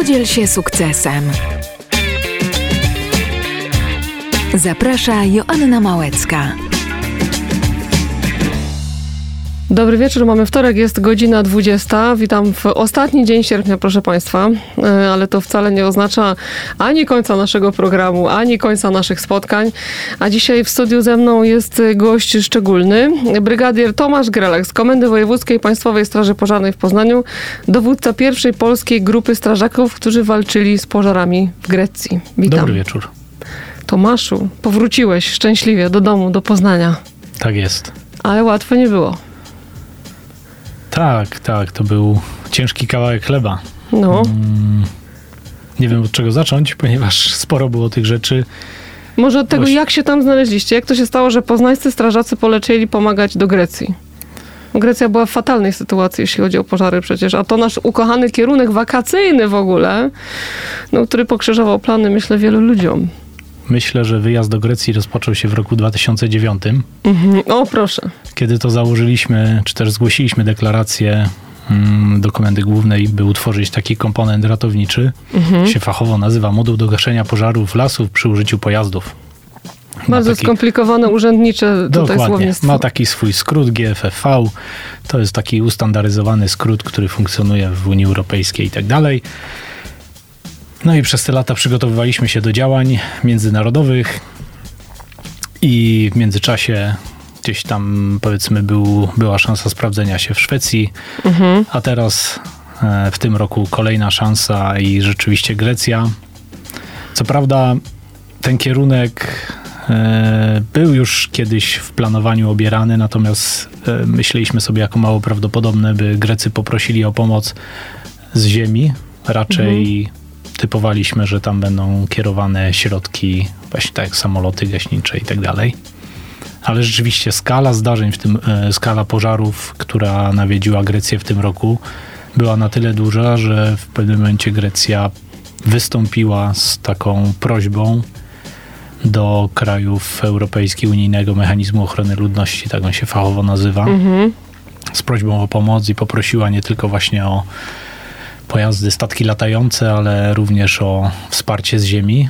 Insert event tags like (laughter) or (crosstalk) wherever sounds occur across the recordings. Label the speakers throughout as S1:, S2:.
S1: Podziel się sukcesem. Zaprasza Joanna Małecka.
S2: Dobry wieczór, mamy wtorek, jest godzina 20. Witam w ostatni dzień sierpnia, proszę Państwa, e, ale to wcale nie oznacza ani końca naszego programu, ani końca naszych spotkań. A dzisiaj w studiu ze mną jest gość szczególny, brygadier Tomasz Grelek z Komendy Wojewódzkiej Państwowej Straży Pożarnej w Poznaniu, dowódca pierwszej polskiej grupy strażaków, którzy walczyli z pożarami w Grecji.
S3: Witam. Dobry wieczór.
S2: Tomaszu, powróciłeś szczęśliwie do domu, do Poznania.
S3: Tak jest.
S2: Ale łatwo nie było.
S3: Tak, tak, to był ciężki kawałek chleba.
S2: No. Mm,
S3: nie wiem od czego zacząć, (laughs) ponieważ sporo było tych rzeczy.
S2: Może od tego, jak się tam znaleźliście? Jak to się stało, że poznańscy strażacy polecieli pomagać do Grecji? Grecja była w fatalnej sytuacji, jeśli chodzi o pożary przecież, a to nasz ukochany kierunek wakacyjny w ogóle, no, który pokrzyżował plany, myślę, wielu ludziom.
S3: Myślę, że wyjazd do Grecji rozpoczął się w roku 2009.
S2: Mhm. O, proszę.
S3: Kiedy to założyliśmy, czy też zgłosiliśmy deklarację mm, do Komendy Głównej, by utworzyć taki komponent ratowniczy. Mhm. się fachowo nazywa moduł do gaszenia pożarów lasów przy użyciu pojazdów.
S2: Bardzo taki, skomplikowane urzędnicze tutaj słownictwo.
S3: Ma taki swój skrót GFFV. To jest taki ustandaryzowany skrót, który funkcjonuje w Unii Europejskiej i tak dalej. No i przez te lata przygotowywaliśmy się do działań międzynarodowych i w międzyczasie gdzieś tam powiedzmy był, była szansa sprawdzenia się w Szwecji, mhm. a teraz e, w tym roku kolejna szansa i rzeczywiście Grecja. Co prawda ten kierunek e, był już kiedyś w planowaniu obierany, natomiast e, myśleliśmy sobie jako mało prawdopodobne, by Grecy poprosili o pomoc z ziemi, raczej mhm typowaliśmy, że tam będą kierowane środki, właśnie tak jak samoloty gaśnicze i tak dalej. Ale rzeczywiście skala zdarzeń, w tym e, skala pożarów, która nawiedziła Grecję w tym roku, była na tyle duża, że w pewnym momencie Grecja wystąpiła z taką prośbą do krajów Europejskich Unijnego Mechanizmu Ochrony Ludności, tak on się fachowo nazywa, mhm. z prośbą o pomoc i poprosiła nie tylko właśnie o pojazdy, statki latające, ale również o wsparcie z ziemi.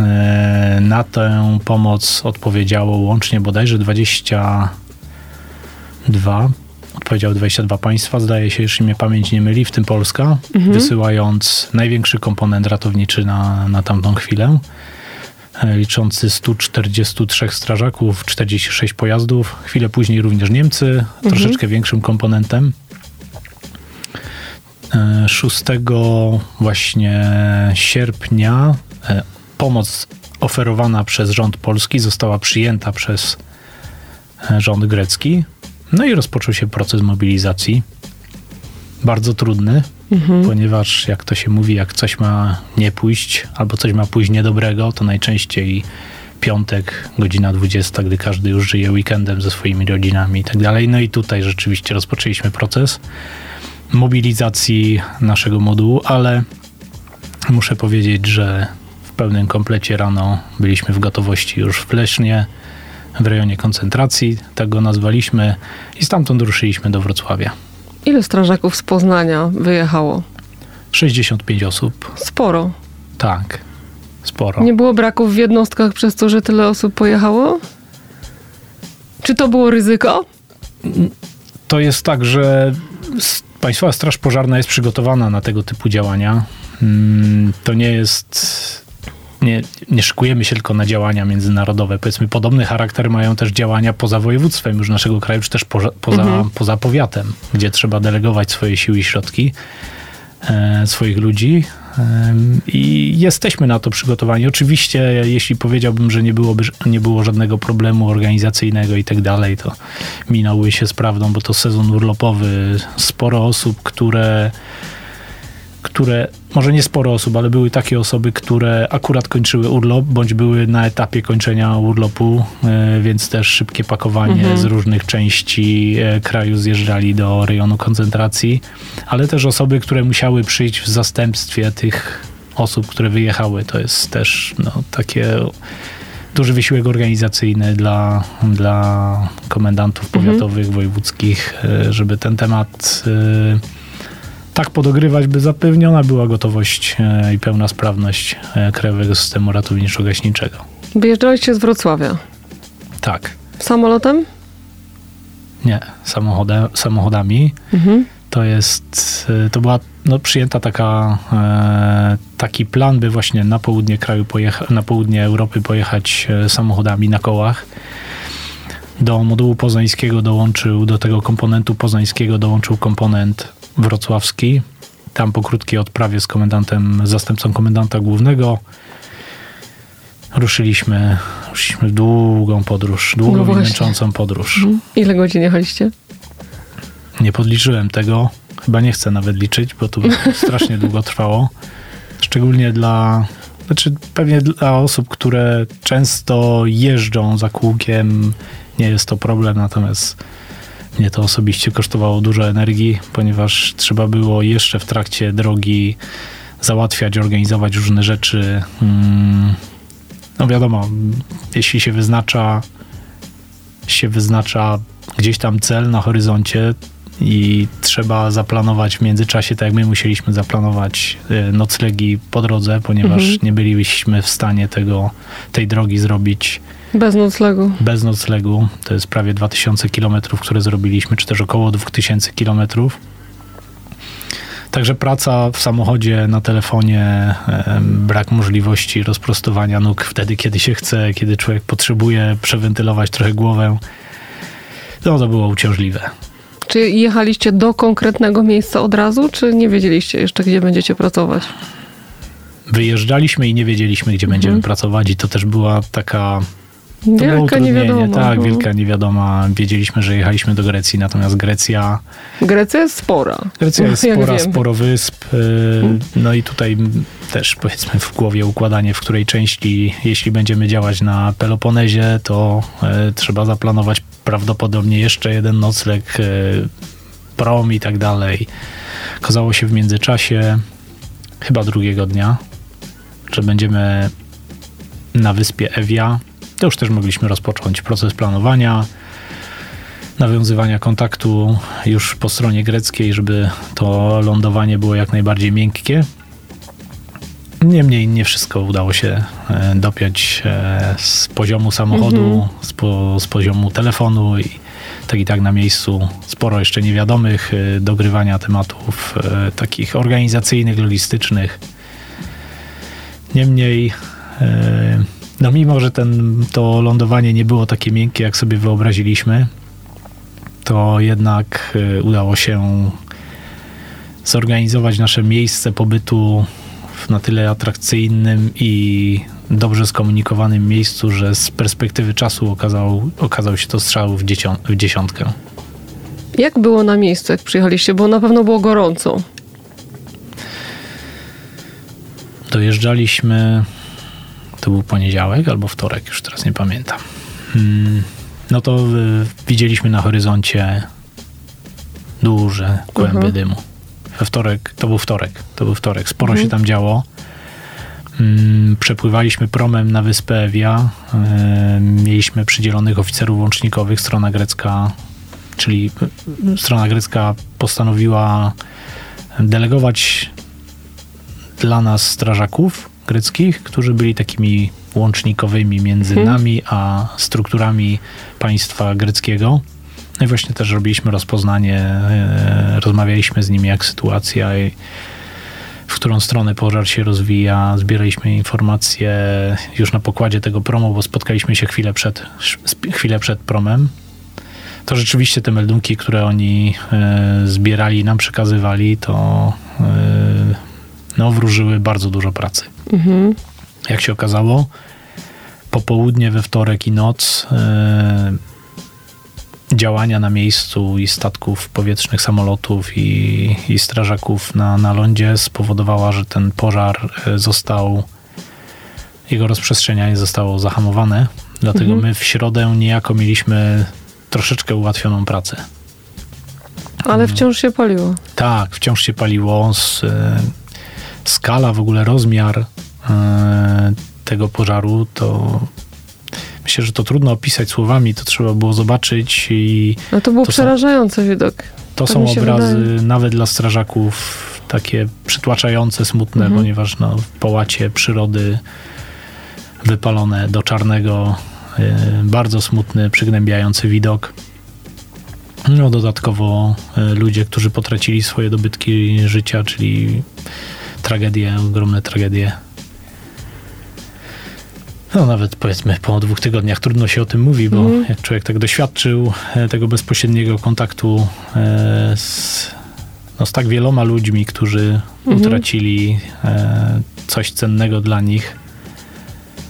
S3: E, na tę pomoc odpowiedziało łącznie bodajże 22 odpowiedziały 22 państwa, zdaje się, jeśli mnie pamięć nie myli, w tym Polska, mhm. wysyłając największy komponent ratowniczy na, na tamtą chwilę, e, liczący 143 strażaków, 46 pojazdów. Chwilę później również Niemcy, mhm. troszeczkę większym komponentem. 6 właśnie sierpnia e, pomoc oferowana przez rząd polski została przyjęta przez e, rząd grecki. No i rozpoczął się proces mobilizacji. Bardzo trudny, mhm. ponieważ jak to się mówi, jak coś ma nie pójść, albo coś ma pójść niedobrego, to najczęściej piątek, godzina 20, gdy każdy już żyje weekendem ze swoimi rodzinami i tak dalej. No i tutaj rzeczywiście rozpoczęliśmy proces mobilizacji naszego modułu, ale muszę powiedzieć, że w pełnym komplecie rano byliśmy w gotowości już w Lesznie, w rejonie koncentracji, tak go nazwaliśmy i stamtąd ruszyliśmy do Wrocławia.
S2: Ile strażaków z Poznania wyjechało?
S3: 65 osób.
S2: Sporo.
S3: Tak, sporo.
S2: Nie było braków w jednostkach przez to, że tyle osób pojechało? Czy to było ryzyko?
S3: To jest tak, że Państwowa Straż Pożarna jest przygotowana na tego typu działania. Mm, to nie jest. Nie, nie szykujemy się tylko na działania międzynarodowe. Powiedzmy, podobny charakter mają też działania poza województwem już naszego kraju, czy też poza, poza, mhm. poza powiatem, gdzie trzeba delegować swoje siły i środki, e, swoich ludzi i jesteśmy na to przygotowani. Oczywiście, jeśli powiedziałbym, że nie, byłoby, nie było żadnego problemu organizacyjnego i tak dalej, to minąłby się z prawdą, bo to sezon urlopowy. Sporo osób, które które, może nie sporo osób, ale były takie osoby, które akurat kończyły urlop, bądź były na etapie kończenia urlopu, e, więc też szybkie pakowanie mhm. z różnych części e, kraju zjeżdżali do rejonu koncentracji, ale też osoby, które musiały przyjść w zastępstwie tych osób, które wyjechały. To jest też no, takie duży wysiłek organizacyjny dla, dla komendantów mhm. powiatowych, mhm. wojewódzkich, e, żeby ten temat tak podogrywać, by zapewniona była gotowość e, i pełna sprawność e, krajowego systemu ratowniczo-gaśniczego.
S2: Wyjeżdżaliście z Wrocławia.
S3: Tak.
S2: Samolotem?
S3: Nie, samochodem, samochodami.
S2: Mhm.
S3: To jest, e, to była no, przyjęta taka, taki plan, by właśnie na południe kraju pojecha- na południe Europy pojechać samochodami na kołach. Do modułu poznańskiego dołączył, do tego komponentu poznańskiego dołączył komponent wrocławski. Tam po krótkiej odprawie z komendantem, zastępcą komendanta głównego ruszyliśmy, ruszyliśmy w długą podróż, długą
S2: No
S3: i męczącą podróż.
S2: Mhm. Ile godzin jechaliście?
S3: Nie podliczyłem tego. Chyba nie chcę nawet liczyć, bo to (laughs) strasznie długo trwało. Szczególnie dla. Znaczy, pewnie dla osób, które często jeżdżą za kółkiem, nie jest to problem, natomiast mnie to osobiście kosztowało dużo energii, ponieważ trzeba było jeszcze w trakcie drogi załatwiać, organizować różne rzeczy. Mm, No wiadomo, jeśli się wyznacza się wyznacza gdzieś tam cel na horyzoncie i trzeba zaplanować w międzyczasie, tak jak my musieliśmy zaplanować e, noclegi po drodze, ponieważ
S2: Mhm.
S3: nie byliśmy w stanie tego, tej drogi zrobić
S2: Bez noclegu.
S3: bez noclegu. To jest prawie 2000 km, które zrobiliśmy, czy też około 2000 km. Także praca w samochodzie, na telefonie, brak możliwości rozprostowania nóg wtedy, kiedy się chce, kiedy człowiek potrzebuje przewentylować trochę głowę. No to było uciążliwe.
S2: Czy jechaliście do konkretnego miejsca od razu, czy nie wiedzieliście jeszcze, gdzie będziecie pracować?
S3: Wyjeżdżaliśmy i nie wiedzieliśmy, gdzie będziemy
S2: Mhm.
S3: pracować i to też była taka To
S2: Wielka niewiadoma.
S3: Tak,
S2: no.
S3: wielka niewiadoma. Wiedzieliśmy, że jechaliśmy do Grecji, natomiast Grecja
S2: Grecja jest spora.
S3: Grecja jest (laughs) spora, sporo wysp. y, No i tutaj też powiedzmy w głowie układanie, w której części, jeśli będziemy działać na Peloponezie, to y, trzeba zaplanować prawdopodobnie jeszcze jeden nocleg, y, prom i tak dalej. Okazało się w międzyczasie, chyba drugiego dnia, że będziemy na wyspie Evia. To już też mogliśmy rozpocząć proces planowania nawiązywania kontaktu już po stronie greckiej, żeby to lądowanie było jak najbardziej miękkie. Niemniej nie wszystko udało się e, dopiąć e, z poziomu samochodu,
S2: Mhm.
S3: z, po, z poziomu telefonu i tak i tak na miejscu sporo jeszcze niewiadomych, e, dogrywania tematów takich organizacyjnych, logistycznych. Niemniej no mimo, że ten, to lądowanie nie było takie miękkie, jak sobie wyobraziliśmy, to jednak udało się zorganizować nasze miejsce pobytu w na tyle atrakcyjnym i dobrze skomunikowanym miejscu, że z perspektywy czasu okazał, okazał się to strzał w, dziecią, w dziesiątkę.
S2: Jak było na miejscu, jak przyjechaliście? Bo na pewno było gorąco.
S3: Dojeżdżaliśmy, to był poniedziałek albo wtorek, już teraz nie pamiętam. Mm, No to y, widzieliśmy na horyzoncie duże kłęby
S2: Mhm.
S3: dymu. We wtorek, to był wtorek, to był wtorek, sporo
S2: Mhm.
S3: się tam działo. Mm, Przepływaliśmy promem na wyspę Evia. Y, Mieliśmy przydzielonych oficerów łącznikowych. Strona grecka, czyli y, strona grecka postanowiła delegować dla nas strażaków greckich, którzy byli takimi łącznikowymi między
S2: Mhm.
S3: nami a strukturami państwa greckiego. No i właśnie też robiliśmy rozpoznanie, e, rozmawialiśmy z nimi, jak sytuacja i w którą stronę pożar się rozwija. Zbieraliśmy informacje już na pokładzie tego promu, bo spotkaliśmy się chwilę przed, chwilę przed promem. To rzeczywiście te meldunki, które oni e, zbierali, nam przekazywali, to e, no, wróżyły bardzo dużo pracy.
S2: Mhm.
S3: Jak się okazało, popołudnie we wtorek i noc e, działania na miejscu i statków powietrznych, samolotów i, i strażaków na, na lądzie spowodowała, że ten pożar e, został, jego rozprzestrzenianie zostało zahamowane. Dlatego
S2: Mhm.
S3: my w środę niejako mieliśmy troszeczkę ułatwioną pracę.
S2: Ale wciąż się paliło.
S3: Tak, wciąż się paliło. Z, e, skala, w ogóle rozmiar e, tego pożaru, to myślę, że to trudno opisać słowami, to trzeba było zobaczyć i
S2: Ale to był
S3: To są-
S2: przerażający widok.
S3: To
S2: Tak
S3: są obrazy
S2: wydaje.
S3: nawet dla strażaków takie przytłaczające, smutne,
S2: Mhm.
S3: ponieważ no, w połacie przyrody wypalone do czarnego, y, bardzo smutny, przygnębiający widok. No dodatkowo y, ludzie, którzy potracili swoje dobytki życia, czyli tragedie, ogromne tragedie. No nawet powiedzmy po dwóch tygodniach trudno się o tym mówi, bo
S2: Mhm.
S3: jak człowiek tak doświadczył e, tego bezpośredniego kontaktu e, z, no, z tak wieloma ludźmi, którzy
S2: Mhm.
S3: utracili e, coś cennego dla nich,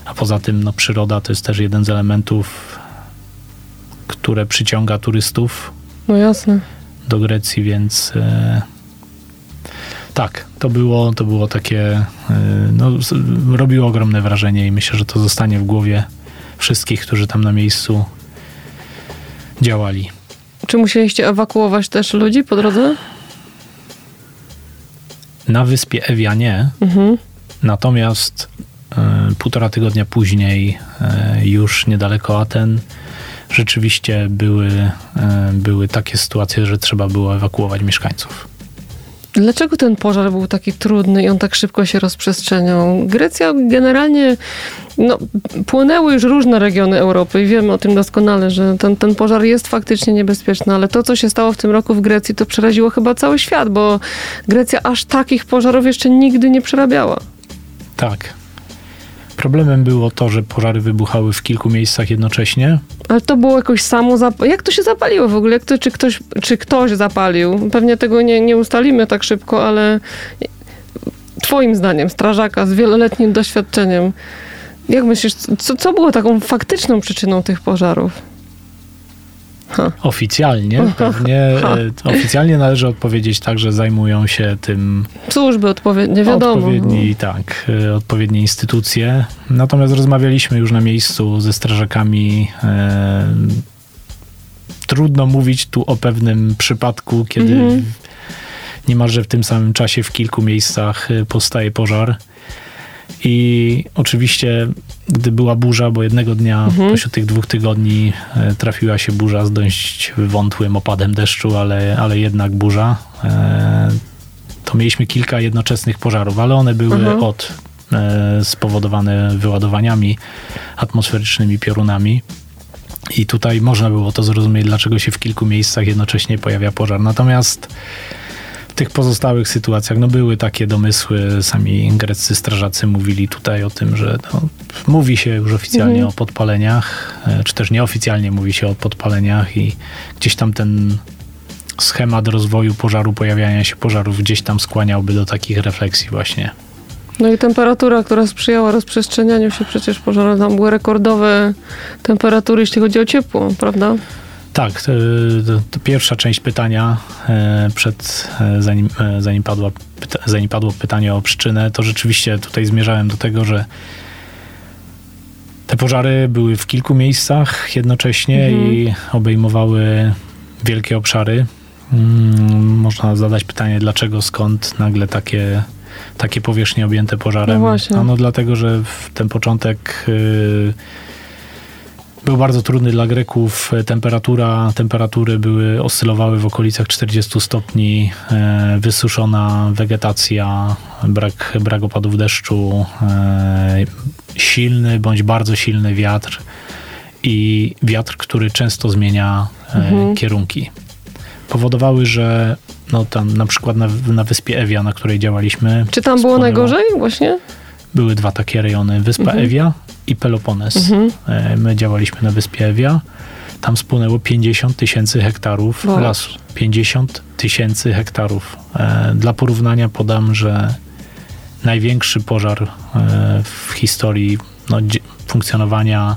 S3: a poza tym no, przyroda to jest też jeden z elementów, które przyciąga turystów
S2: No jasne.
S3: do Grecji, więc tak, to było, to było takie, e, no, robiło ogromne wrażenie i myślę, że to zostanie w głowie wszystkich, którzy tam na miejscu działali.
S2: Czy musieliście ewakuować też ludzi po drodze?
S3: Na wyspie Ewia nie,
S2: Mhm.
S3: natomiast e, półtora tygodnia później, e, już niedaleko Aten, rzeczywiście były, e, były takie sytuacje, że trzeba było ewakuować mieszkańców.
S2: Dlaczego ten pożar był taki trudny i on tak szybko się rozprzestrzeniał? Grecja generalnie, no, płynęły już różne regiony Europy i wiemy o tym doskonale, że ten, ten pożar jest faktycznie niebezpieczny, ale to, co się stało w tym roku w Grecji, to przeraziło chyba cały świat, bo Grecja aż takich pożarów jeszcze nigdy nie przerabiała.
S3: Tak. Problemem było to, że pożary wybuchały w kilku miejscach jednocześnie.
S2: Ale to było jakoś samo Jak to się zapaliło w ogóle? Jak to, czy, ktoś, czy ktoś zapalił? Pewnie tego nie, nie ustalimy tak szybko, ale twoim zdaniem, strażaka z wieloletnim doświadczeniem, jak myślisz, co, co było taką faktyczną przyczyną tych pożarów?
S3: Oficjalnie pewnie, (laughs) e, oficjalnie należy odpowiedzieć tak, że zajmują się tym
S2: Służby odpowiednie, wiadomo.
S3: odpowiedni, tak, e, odpowiednie instytucje. Natomiast rozmawialiśmy już na miejscu ze strażakami. E, trudno mówić tu o pewnym przypadku, kiedy
S2: Mhm.
S3: niemalże w tym samym czasie w kilku miejscach powstaje pożar. I oczywiście, gdy była burza, bo jednego dnia
S2: Mhm.
S3: pośród tych dwóch tygodni e, trafiła się burza z dość wątłym opadem deszczu, ale, ale jednak burza, e, to mieliśmy kilka jednoczesnych pożarów, ale one były
S2: Mhm.
S3: od e, spowodowane wyładowaniami atmosferycznymi, piorunami. I tutaj można było to zrozumieć, dlaczego się w kilku miejscach jednocześnie pojawia pożar. Natomiast tych pozostałych sytuacjach no były takie domysły, sami greccy strażacy mówili tutaj o tym, że no, mówi się już oficjalnie
S2: Mhm.
S3: o podpaleniach, e, czy też nieoficjalnie mówi się o podpaleniach i gdzieś tam ten schemat rozwoju pożaru, pojawiania się pożarów gdzieś tam skłaniałby do takich refleksji właśnie.
S2: No i temperatura, która sprzyjała rozprzestrzenianiu się przecież pożaru, tam były rekordowe temperatury, jeśli chodzi o ciepło, prawda?
S3: Tak, to, to, pierwsza część pytania e, przed, e, zanim, e, zanim, padła, zanim padło pytanie o przyczynę, to rzeczywiście tutaj zmierzałem do tego, że te pożary były w kilku miejscach jednocześnie
S2: Mhm.
S3: i obejmowały wielkie obszary. Mm, Można zadać pytanie, dlaczego, skąd nagle takie, takie powierzchnie objęte pożarem.
S2: No właśnie.
S3: Ano dlatego, że w ten początek y, był bardzo trudny dla Greków. Temperatura, temperatury były, oscylowały w okolicach 40 stopni, e, wysuszona wegetacja, brak, brak opadów deszczu, e, silny bądź bardzo silny wiatr i wiatr, który często zmienia e,
S2: Mhm.
S3: kierunki. Powodowały, że no tam na przykład na, na wyspie Ewia, na której działaliśmy,
S2: Czy tam było najgorzej właśnie?
S3: Były dwa takie rejony, Wyspa
S2: Mhm.
S3: Ewia i Pelopones.
S2: Mhm.
S3: E, My działaliśmy na Wyspie Ewia. Tam spłynęło 50 tysięcy hektarów
S2: Wow.
S3: lasu. 50 tysięcy hektarów. E, Dla porównania podam, że największy pożar e, w historii no, funkcjonowania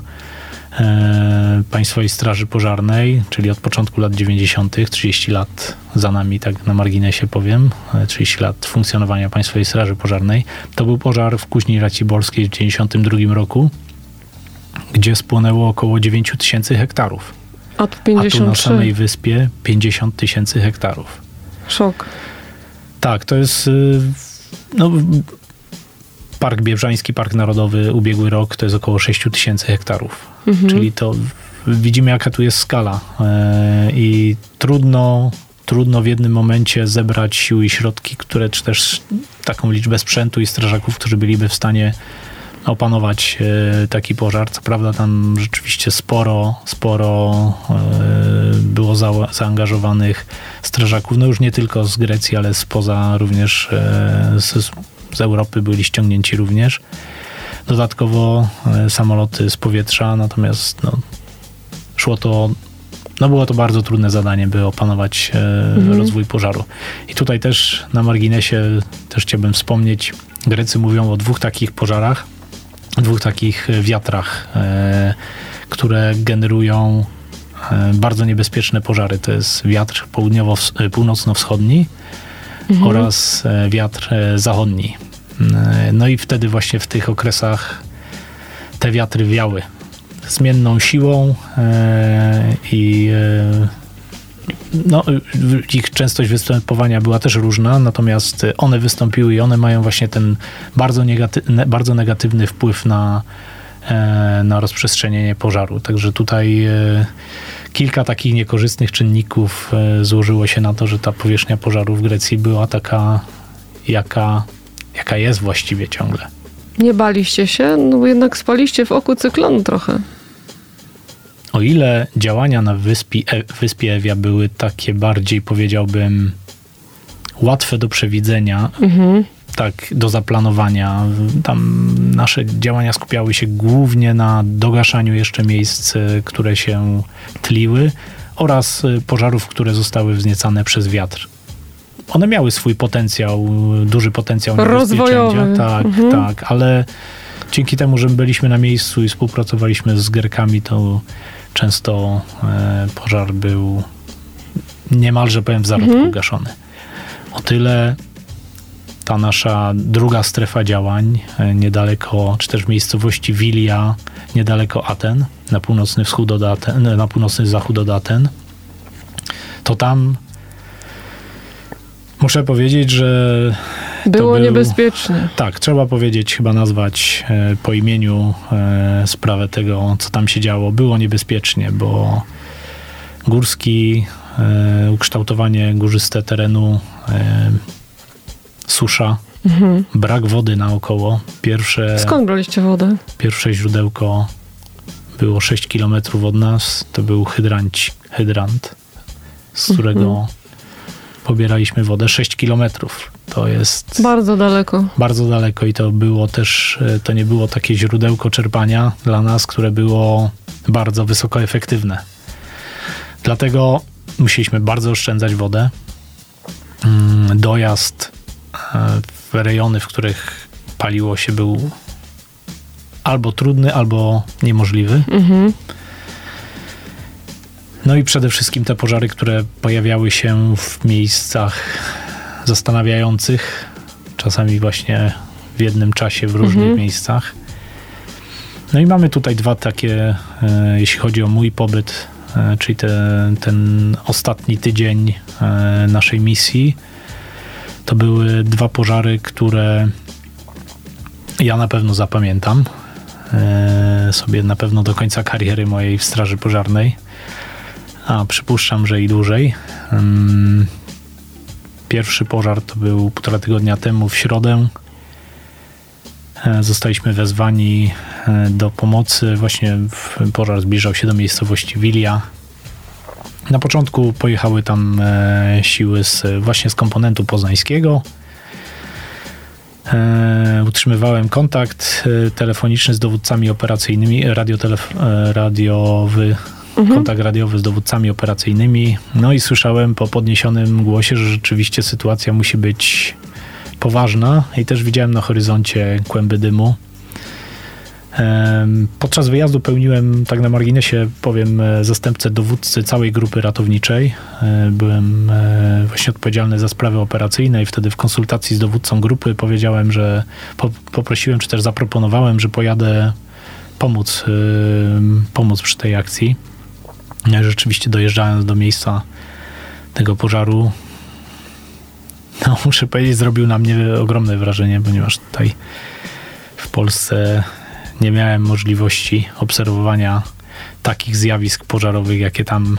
S3: Państwowej Straży Pożarnej, czyli od początku lat 90., 30 lat za nami, tak na marginesie powiem, e, 30 lat funkcjonowania Państwowej Straży Pożarnej. To był pożar w Kuźni Raciborskiej w 92 roku, gdzie spłonęło około 9 tysięcy hektarów.
S2: A tu
S3: A tu na
S2: 53.
S3: samej wyspie 50 tysięcy hektarów.
S2: Szok.
S3: Tak, to jest y, no, Park Biebrzański, Park Narodowy, ubiegły rok to jest około 6 tysięcy hektarów.
S2: Mhm.
S3: Czyli to widzimy jaka tu jest skala e, i trudno trudno w jednym momencie zebrać siły i środki, które, czy też taką liczbę sprzętu i strażaków, którzy byliby w stanie opanować e, taki pożar. Co prawda tam rzeczywiście sporo, sporo e, było za, zaangażowanych strażaków, no już nie tylko z Grecji, ale spoza również z, z Europy byli ściągnięci również. Dodatkowo samoloty z powietrza, natomiast no, szło to no było to bardzo trudne zadanie, by opanować mhm. rozwój pożaru. I tutaj też na marginesie też chciałbym wspomnieć, Grecy mówią o dwóch takich pożarach dwóch takich wiatrach, e, które generują e, bardzo niebezpieczne pożary. To jest wiatr południowo, e, północno-wschodni mhm. oraz wiatr zachodni. No i wtedy właśnie w tych okresach te wiatry wiały zmienną siłą i no, ich częstość występowania była też różna, natomiast one wystąpiły i one mają właśnie ten bardzo, negatywny, bardzo negatywny wpływ na, e, na rozprzestrzenienie pożaru. Także tutaj e, kilka takich niekorzystnych czynników e, złożyło się na to, że ta powierzchnia pożaru w Grecji była taka, jaka, jaka jest właściwie ciągle.
S2: Nie baliście się? No bo jednak spaliście w oku cyklonu trochę.
S3: O ile działania na wyspie, wyspie Ewia były takie bardziej, powiedziałbym, łatwe do przewidzenia, mhm. tak do zaplanowania, tam nasze działania skupiały się głównie na dogaszaniu jeszcze miejsc, które się tliły oraz pożarów, które zostały wzniecane przez wiatr. One miały swój potencjał, duży potencjał
S2: rozwojowy.
S3: Tak, mhm. tak, ale dzięki temu, że byliśmy na miejscu i współpracowaliśmy z Gerkami, to często e, pożar był niemalże, powiem, w zarodku mhm. gaszony. O tyle ta nasza druga strefa działań, e, niedaleko, czy też miejscowości Wilia, niedaleko Aten, na północny wschód od Aten, na północny zachód od Aten, to tam muszę powiedzieć, że
S2: było był, niebezpiecznie.
S3: Tak, trzeba powiedzieć, chyba nazwać e, po imieniu e, sprawę tego, co tam się działo. Było niebezpiecznie, bo górski, e, ukształtowanie górzyste terenu, susza, mhm. brak wody naokoło. Pierwsze,
S2: Skąd braliście wodę?
S3: Pierwsze źródełko było 6 km od nas. To był hydrant, hydrant z którego mhm. Pobieraliśmy wodę 6 kilometrów. To jest.
S2: Bardzo daleko.
S3: Bardzo daleko i to było też, e, to nie było takie źródełko czerpania dla nas, które było bardzo wysoko efektywne. Dlatego musieliśmy bardzo oszczędzać wodę. Mm, dojazd e, w rejony, w których paliło się, był albo trudny, albo niemożliwy. Mhm. No i przede wszystkim te pożary, które pojawiały się w miejscach zastanawiających, czasami właśnie w jednym czasie w różnych mhm. miejscach. No i mamy tutaj dwa takie, e, jeśli chodzi o mój pobyt, e, czyli te, ten ostatni tydzień e, naszej misji. To były dwa pożary, które ja na pewno zapamiętam sobie na pewno do końca kariery mojej w Straży Pożarnej, a przypuszczam, że i dłużej. Mm, Pierwszy pożar to był półtora tygodnia temu w środę. E, zostaliśmy wezwani e, do pomocy. Właśnie pożar zbliżał się do miejscowości Wilia. Na początku pojechały tam e, siły z, właśnie z komponentu poznańskiego. Utrzymywałem kontakt telefoniczny z dowódcami operacyjnymi, radiowy mhm. kontakt radiowy z dowódcami operacyjnymi. No i słyszałem po podniesionym głosie, że rzeczywiście sytuacja musi być poważna i też widziałem na horyzoncie kłęby dymu. Podczas wyjazdu pełniłem, tak na marginesie powiem, e, zastępcę dowódcy całej grupy ratowniczej. E, byłem e, właśnie odpowiedzialny za sprawy operacyjne i wtedy w konsultacji z dowódcą grupy powiedziałem, że poprosiłem, czy też zaproponowałem, że pojadę pomóc, pomóc przy tej akcji. Rzeczywiście dojeżdżając do miejsca tego pożaru, no (laughs) muszę powiedzieć, zrobił na mnie ogromne wrażenie, ponieważ tutaj w Polsce nie miałem możliwości obserwowania takich zjawisk pożarowych, jakie tam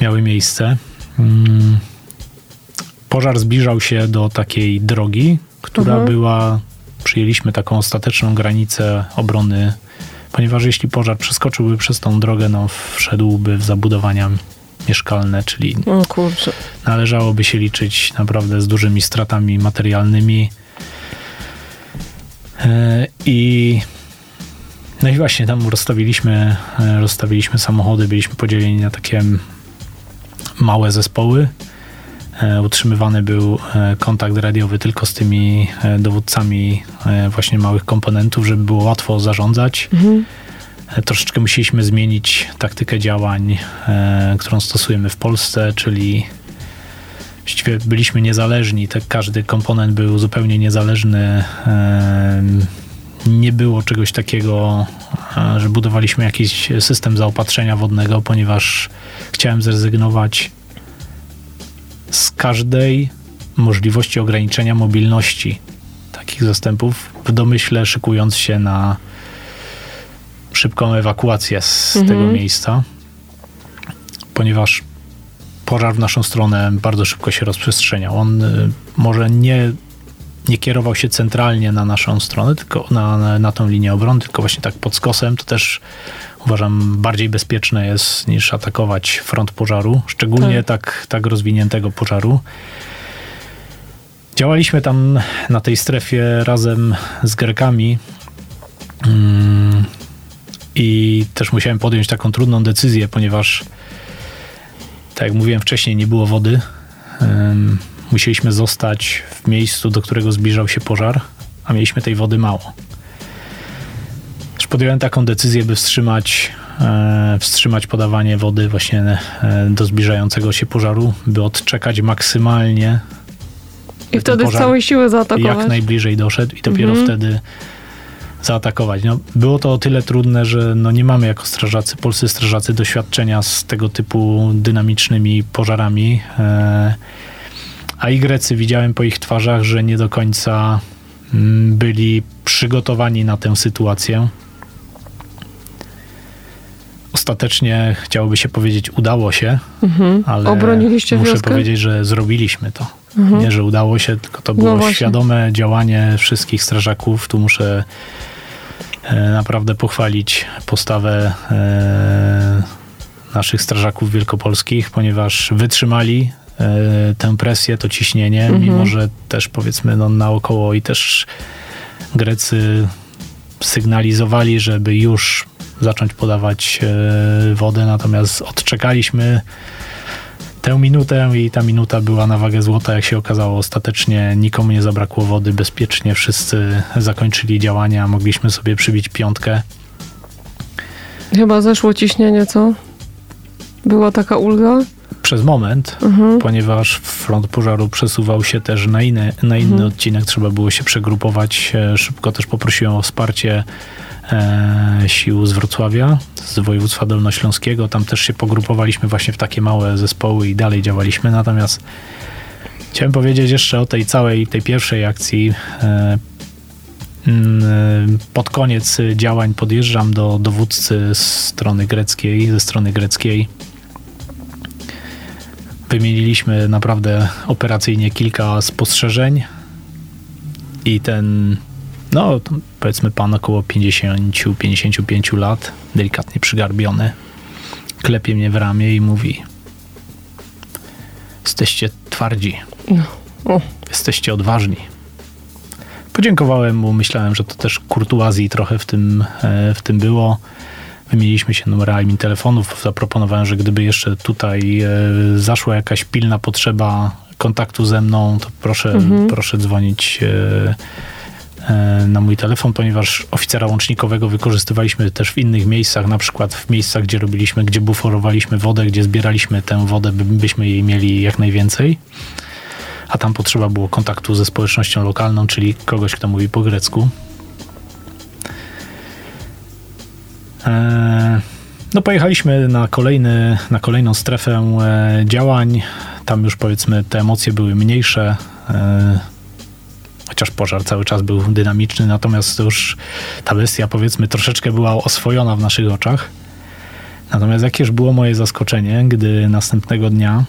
S3: miały miejsce. mm, pożar zbliżał się do takiej drogi, która
S2: Mhm.
S3: była, przyjęliśmy taką ostateczną granicę obrony, ponieważ jeśli pożar przeskoczyłby przez tą drogę, no wszedłby w zabudowania mieszkalne, czyli
S2: kurczę.
S3: należałoby się liczyć naprawdę z dużymi stratami materialnymi. E, I no i właśnie tam rozstawiliśmy, e, rozstawiliśmy samochody, byliśmy podzieleni na takie małe zespoły. E, Utrzymywany był e, kontakt radiowy tylko z tymi e, dowódcami właśnie małych komponentów, żeby było łatwo zarządzać.
S2: Mhm.
S3: Troszeczkę musieliśmy zmienić taktykę działań, którą stosujemy w Polsce, czyli właściwie byliśmy niezależni. Te, każdy komponent był zupełnie niezależny. Nie było czegoś takiego, że budowaliśmy jakiś system zaopatrzenia wodnego, ponieważ chciałem zrezygnować z każdej możliwości ograniczenia mobilności takich zastępów w domyśle szykując się na szybką ewakuację z
S2: Mhm.
S3: tego miejsca, ponieważ pożar w naszą stronę bardzo szybko się rozprzestrzeniał. On y, może nie, nie kierował się centralnie na naszą stronę, tylko na, na, na tą linię obrony, tylko właśnie tak pod skosem. To też uważam bardziej bezpieczne jest niż atakować front pożaru, szczególnie tak, tak rozwiniętego pożaru. Działaliśmy tam na tej strefie razem z Grekami. Mm, I też musiałem podjąć taką trudną decyzję, ponieważ, tak jak mówiłem wcześniej, nie było wody. Musieliśmy zostać w miejscu, do którego zbliżał się pożar, a mieliśmy tej wody mało. Podjąłem taką decyzję, by wstrzymać, e, wstrzymać podawanie wody właśnie e, do zbliżającego się pożaru, by odczekać maksymalnie
S2: I wtedy z całej siły zaatakować.
S3: jak najbliżej doszedł i dopiero
S2: Mhm.
S3: wtedy zaatakować. No, było to o tyle trudne, że no, nie mamy jako strażacy, polscy strażacy doświadczenia z tego typu dynamicznymi pożarami. E, a i Grecy widziałem po ich twarzach, że nie do końca mm, byli przygotowani na tę sytuację. Ostatecznie chciałoby się powiedzieć, udało się,
S2: Mhm.
S3: ale
S2: Obroniliście
S3: muszę
S2: wioskę?
S3: powiedzieć, że zrobiliśmy to.
S2: Mhm.
S3: Nie, że udało się, tylko to było
S2: No
S3: świadome działanie wszystkich strażaków. Tu muszę e, naprawdę pochwalić postawę e, naszych strażaków wielkopolskich, ponieważ wytrzymali e, tę presję, to ciśnienie,
S2: Mhm.
S3: mimo że też powiedzmy no, naokoło i też Grecy sygnalizowali, żeby już zacząć podawać e, wodę, natomiast odczekaliśmy tę minutę i ta minuta była na wagę złota, jak się okazało. Ostatecznie nikomu nie zabrakło wody, bezpiecznie wszyscy zakończyli działania, mogliśmy sobie przybić piątkę.
S2: Chyba zeszło ciśnienie, co? Była taka ulga?
S3: Przez moment,
S2: Mhm.
S3: ponieważ front pożaru przesuwał się też na inny, na inny
S2: Mhm.
S3: odcinek, trzeba było się przegrupować. E, Szybko też poprosiłem o wsparcie sił z Wrocławia, z województwa dolnośląskiego. Tam też się pogrupowaliśmy właśnie w takie małe zespoły i dalej działaliśmy. Natomiast chciałem powiedzieć jeszcze o tej całej, tej pierwszej akcji. E, mm, Pod koniec działań podjeżdżam do dowódcy z strony greckiej, ze strony greckiej. Wymieniliśmy naprawdę operacyjnie kilka spostrzeżeń i ten, no powiedzmy pan około 50-55 lat, delikatnie przygarbiony, klepie mnie w ramię i mówi jesteście twardzi,
S2: No.
S3: Jesteście odważni. Podziękowałem mu, myślałem, że to też kurtuazji trochę w tym, e, w tym było. Wymieniliśmy się numerami telefonów. Zaproponowałem, że gdyby jeszcze tutaj e, zaszła jakaś pilna potrzeba kontaktu ze mną, to proszę,
S2: Mhm.
S3: proszę dzwonić e, na mój telefon, ponieważ oficera łącznikowego wykorzystywaliśmy też w innych miejscach, na przykład w miejscach, gdzie robiliśmy, gdzie buforowaliśmy wodę, gdzie zbieraliśmy tę wodę, by, byśmy jej mieli jak najwięcej. A tam potrzeba było kontaktu ze społecznością lokalną, czyli kogoś, kto mówi po grecku. E, No pojechaliśmy na, kolejny, na kolejną strefę e, działań. Tam już powiedzmy te emocje były mniejsze. Chociaż pożar cały czas był dynamiczny, natomiast to już ta bestia powiedzmy troszeczkę była oswojona w naszych oczach. Natomiast jakież było moje zaskoczenie, gdy następnego dnia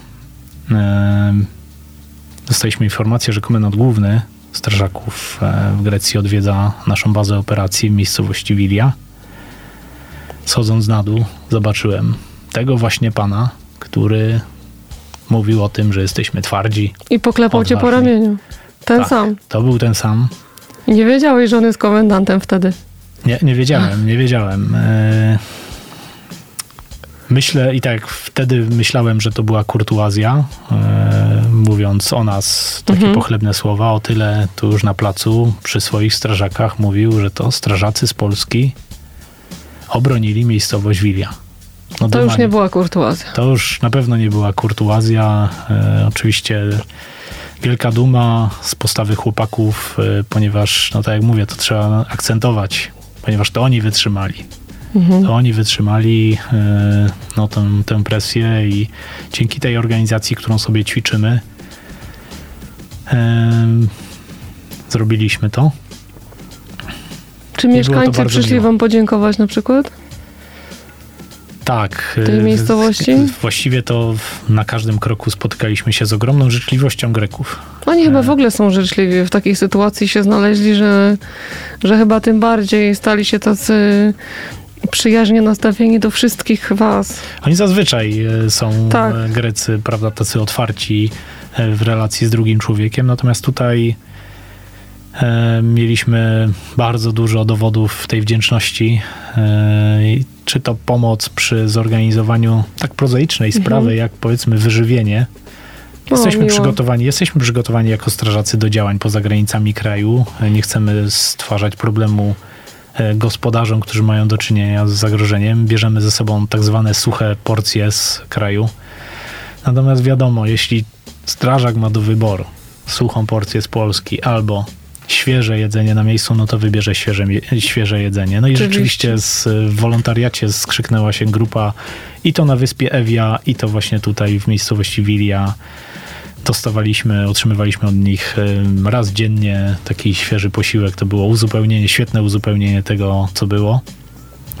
S3: e, dostaliśmy informację, że komendant główny strażaków e, w Grecji odwiedza naszą bazę operacji w miejscowości Wilia. Schodząc na dół, zobaczyłem tego właśnie pana, który mówił o tym, że jesteśmy twardzi.
S2: I poklepał cię po
S3: Odważni.
S2: ramieniu. Ten
S3: tak,
S2: sam.
S3: To był ten sam.
S2: Nie wiedziałeś, że on jest komendantem wtedy.
S3: Nie, nie wiedziałem, nie wiedziałem. E, Myślę i tak wtedy myślałem, że to była kurtuazja, e, mówiąc o nas takie
S2: Mhm.
S3: pochlebne słowa, o tyle tu już na placu przy swoich strażakach mówił, że to strażacy z Polski obronili miejscowość Wilia. No
S2: To już nie była kurtuazja.
S3: To już na pewno nie była kurtuazja. E, oczywiście wielka duma z postawy chłopaków, e, ponieważ, no tak jak mówię, to trzeba akcentować, ponieważ to oni wytrzymali.
S2: Mhm.
S3: To oni wytrzymali e, no, tę, tę presję i dzięki tej organizacji, którą sobie ćwiczymy, zrobiliśmy to.
S2: Czy
S3: to
S2: mieszkańcy
S3: bardzo
S2: przyszli
S3: miło.
S2: wam podziękować na przykład?
S3: Tak.
S2: tej
S3: e,
S2: miejscowości?
S3: Właściwie to na każdym kroku spotykaliśmy się z ogromną życzliwością Greków.
S2: Oni
S3: E.
S2: chyba w ogóle są życzliwi. W takiej sytuacji się znaleźli, że, że chyba tym bardziej stali się tacy przyjaźnie nastawieni do wszystkich was.
S3: Oni zazwyczaj e, są
S2: Tak.
S3: e, Grecy, prawda, tacy otwarci e, w relacji z drugim człowiekiem, natomiast tutaj e, mieliśmy bardzo dużo dowodów tej wdzięczności. E, czy to pomoc przy zorganizowaniu tak prozaicznej
S2: Mhm.
S3: sprawy, jak powiedzmy wyżywienie.
S2: O,
S3: Jesteśmy
S2: miło.
S3: przygotowani, jesteśmy przygotowani jako strażacy do działań poza granicami kraju. E, Nie chcemy stwarzać problemu e, gospodarzom, którzy mają do czynienia z zagrożeniem. Bierzemy ze sobą tak zwane suche porcje z kraju. Natomiast wiadomo, jeśli strażak ma do wyboru suchą porcję z Polski albo świeże jedzenie na miejscu, no to wybierze świeże, świeże jedzenie. No i
S2: Oczywiście.
S3: rzeczywiście z, w wolontariacie skrzyknęła się grupa i to na wyspie Ewia, i to właśnie tutaj w miejscowości Wilia. Dostawaliśmy, otrzymywaliśmy od nich raz dziennie taki świeży posiłek. To było uzupełnienie, świetne uzupełnienie tego, co było.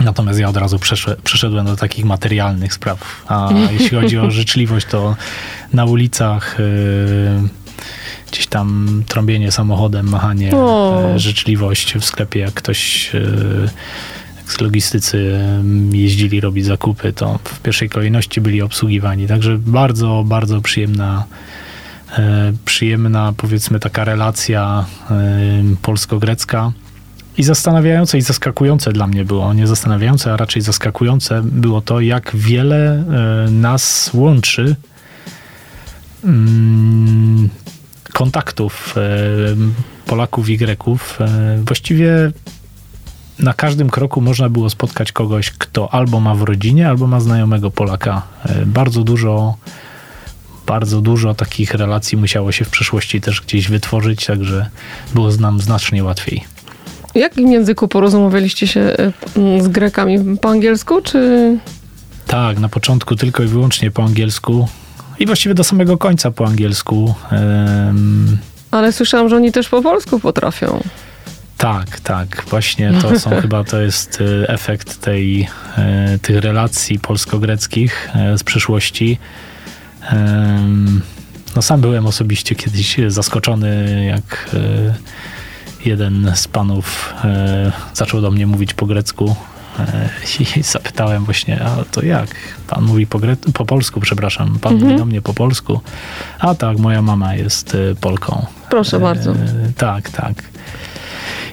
S3: Natomiast ja od razu przeszedłem, do takich materialnych spraw. A (laughs) jeśli chodzi o życzliwość, to na ulicach y, gdzieś tam trąbienie samochodem, machanie,
S2: O.
S3: y, życzliwość w sklepie, jak ktoś y, jak z logistycy y, jeździli robić zakupy, to w pierwszej kolejności byli obsługiwani. Także bardzo, bardzo przyjemna e, przyjemna, powiedzmy, taka relacja e, polsko-grecka. I zastanawiające i zaskakujące dla mnie było, nie zastanawiające, a raczej zaskakujące było to, jak wiele e, nas łączy mm, kontaktów e, Polaków i Greków. E, Właściwie na każdym kroku można było spotkać kogoś, kto albo ma w rodzinie, albo ma znajomego Polaka. E, Bardzo dużo bardzo dużo takich relacji musiało się w przeszłości też gdzieś wytworzyć, także było nam znacznie łatwiej.
S2: W jakim języku porozumiewaliście się z Grekami? Po angielsku, czy...
S3: Tak, na początku tylko i wyłącznie po angielsku i właściwie do samego końca po angielsku. Em,
S2: Ale słyszałam, że oni też po polsku potrafią.
S3: tak, tak, właśnie to (laughs) są chyba, to jest e, efekt tej, e, tych relacji polsko-greckich e, z przeszłości. No sam byłem osobiście kiedyś zaskoczony, jak jeden z panów zaczął do mnie mówić po grecku (laughs) i zapytałem właśnie, a to jak? Pan mówi po, gre- po polsku, przepraszam, pan mówi do mnie po polsku? A tak, moja mama jest e, Polką.
S2: Proszę
S3: E,
S2: bardzo.
S3: Tak, tak.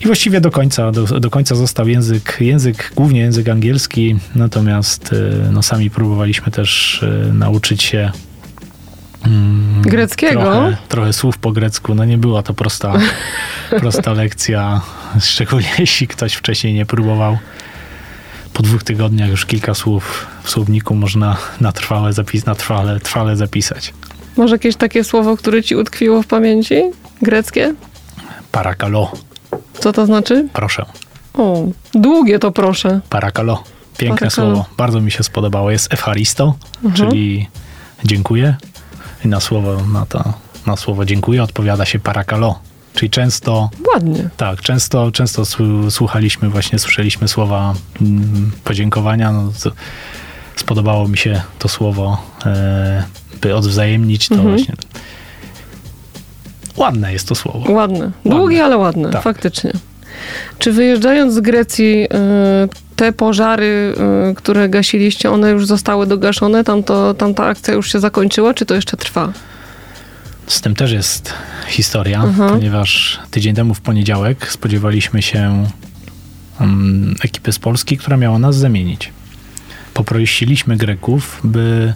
S3: I właściwie do końca, do, do końca został język, język, głównie język angielski, natomiast e, no, sami próbowaliśmy też e, nauczyć się mm,
S2: Greckiego?
S3: Trochę, trochę słów po grecku. No nie była to prosta, (laughs) prosta lekcja, szczególnie jeśli ktoś wcześniej nie próbował. Po dwóch tygodniach już kilka słów w słowniku można na trwale, zapis, na trwale, trwale zapisać.
S2: Może jakieś takie słowo, które ci utkwiło w pamięci? Greckie?
S3: Parakalo,
S2: Co to znaczy?
S3: proszę.
S2: O, długie to proszę.
S3: Parakalo. Piękne
S2: Parakalo.
S3: słowo. Bardzo mi się spodobało. Jest efaristo,
S2: Mhm.
S3: czyli dziękuję. I na słowo, na, to, na słowo dziękuję odpowiada się parakalo. Czyli często,
S2: Ładnie.
S3: tak, często, często słu- słuchaliśmy, właśnie słyszeliśmy słowa mm, podziękowania. No, spodobało mi się to słowo. E, by odwzajemnić to
S2: Mhm.
S3: właśnie. Ładne jest to słowo.
S2: Ładne. Długie, ale ładne,
S3: Tak.
S2: faktycznie. Czy wyjeżdżając z Grecji, y, te pożary, y, które gasiliście, one już zostały dogaszone? Tam to, tam ta akcja już się zakończyła, czy to jeszcze trwa?
S3: Z tym też jest historia,
S2: Mhm.
S3: ponieważ tydzień temu w poniedziałek spodziewaliśmy się um, ekipy z Polski, która miała nas zamienić. Poprosiliśmy Greków, by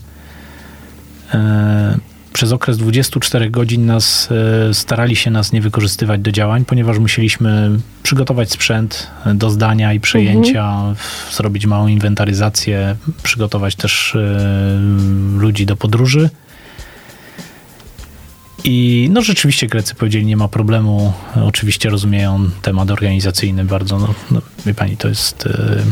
S3: e, przez okres 24 godzin nas e, starali się nas nie wykorzystywać do działań, ponieważ musieliśmy przygotować sprzęt do zdania i przejęcia, w- zrobić małą inwentaryzację, przygotować też e, ludzi do podróży. I no rzeczywiście Grecy powiedzieli, nie ma problemu. Oczywiście rozumieją temat organizacyjny bardzo. No, no wie pani, to jest e,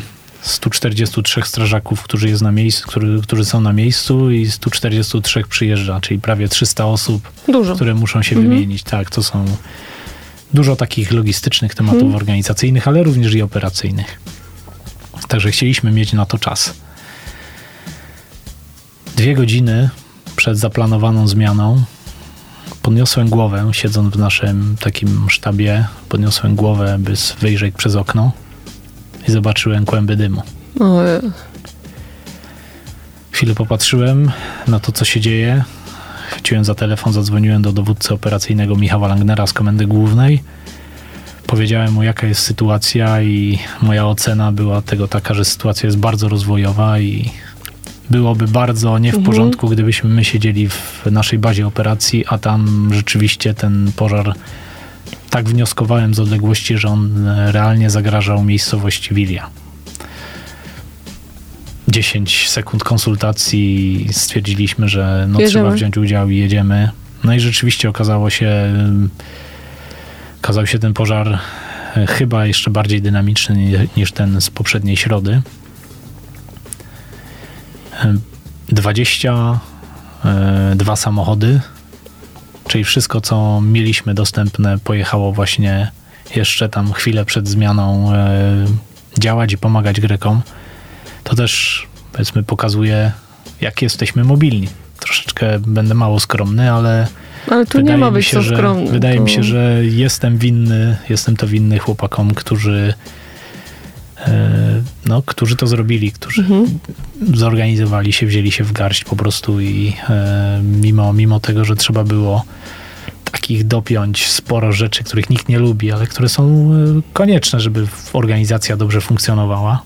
S3: 143 strażaków, którzy, jest na miejscu, którzy, którzy są na miejscu i 143 przyjeżdża, czyli prawie 300 osób,
S2: Dużo.
S3: które muszą się
S2: Mhm.
S3: wymienić. Tak, to są dużo takich logistycznych tematów
S2: Mhm.
S3: organizacyjnych, ale również i operacyjnych. Także chcieliśmy mieć na to czas. Dwie godziny przed zaplanowaną zmianą podniosłem głowę, siedząc w naszym takim sztabie, podniosłem głowę, by wyjrzeć przez okno i zobaczyłem kłęby dymu.
S2: O,
S3: Chwilę popatrzyłem na to, co się dzieje. Chwyciłem za telefon, zadzwoniłem do dowódcy operacyjnego Michała Langnera z Komendy Głównej. Powiedziałem mu, jaka jest sytuacja i moja ocena była tego taka, że sytuacja jest bardzo rozwojowa i byłoby bardzo nie w
S2: Mhm.
S3: porządku, gdybyśmy my siedzieli w naszej bazie operacji, a tam rzeczywiście ten pożar tak wnioskowałem z odległości, że on e, realnie zagrażał miejscowości Wilia. 10 sekund konsultacji stwierdziliśmy, że no,
S2: Jedziemy.
S3: trzeba wziąć udział i jedziemy. No i rzeczywiście okazało się, okazał się ten pożar e, chyba jeszcze bardziej dynamiczny ni- niż ten z poprzedniej środy. Ym, 22 samochody, czyli wszystko, co mieliśmy dostępne, pojechało właśnie jeszcze tam chwilę przed zmianą e, działać i pomagać Grekom to też powiedzmy pokazuje, jak jesteśmy mobilni. Troszeczkę będę mało skromny, ale
S2: ale tu
S3: wydaje
S2: nie ma
S3: mi
S2: być
S3: się, że,
S2: skromny.
S3: Wydaje
S2: to...
S3: mi się, że jestem winny, jestem to winny chłopakom, którzy e, no, którzy to zrobili, którzy
S2: Mhm.
S3: zorganizowali się, wzięli się w garść po prostu i e, mimo, mimo tego, że trzeba było takich dopiąć sporo rzeczy, których nikt nie lubi, ale które są e, konieczne, żeby organizacja dobrze funkcjonowała.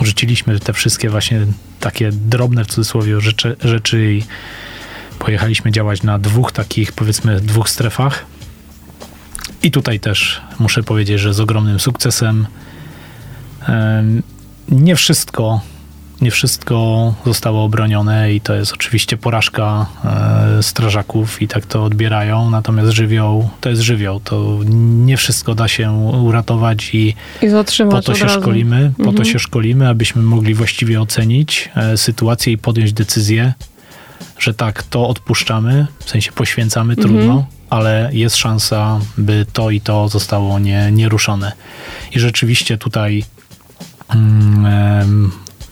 S3: Rzuciliśmy te wszystkie właśnie takie drobne w cudzysłowie rzeczy, rzeczy i pojechaliśmy działać na dwóch takich, powiedzmy, dwóch strefach. I tutaj też muszę powiedzieć, że z ogromnym sukcesem. Nie wszystko, nie wszystko zostało obronione i to jest oczywiście porażka e, strażaków i tak to odbierają. Natomiast żywioł to jest żywioł. To nie wszystko da się uratować i
S2: I
S3: po to się
S2: razu.
S3: szkolimy, po to
S2: Mhm.
S3: się szkolimy, abyśmy mogli właściwie ocenić e, sytuację i podjąć decyzję, że tak, to odpuszczamy, w sensie poświęcamy,
S2: Mhm.
S3: trudno, ale jest szansa, by to i to zostało nie, nieruszone. I rzeczywiście tutaj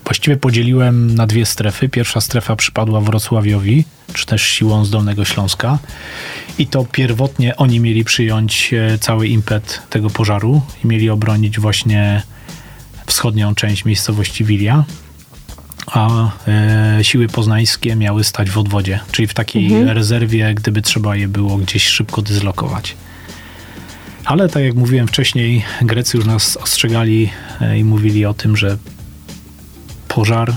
S3: właściwie podzieliłem na dwie strefy. Pierwsza strefa przypadła Wrocławiowi, czy też siłą z Dolnego Śląska. I to pierwotnie oni mieli przyjąć e, cały impet tego pożaru i mieli obronić właśnie wschodnią część miejscowości Wilia, a e, siły poznańskie miały stać w odwodzie, czyli w takiej
S2: Mhm.
S3: rezerwie, gdyby trzeba je było gdzieś szybko dyslokować. Ale tak jak mówiłem wcześniej, Grecy już nas ostrzegali i mówili o tym, że pożar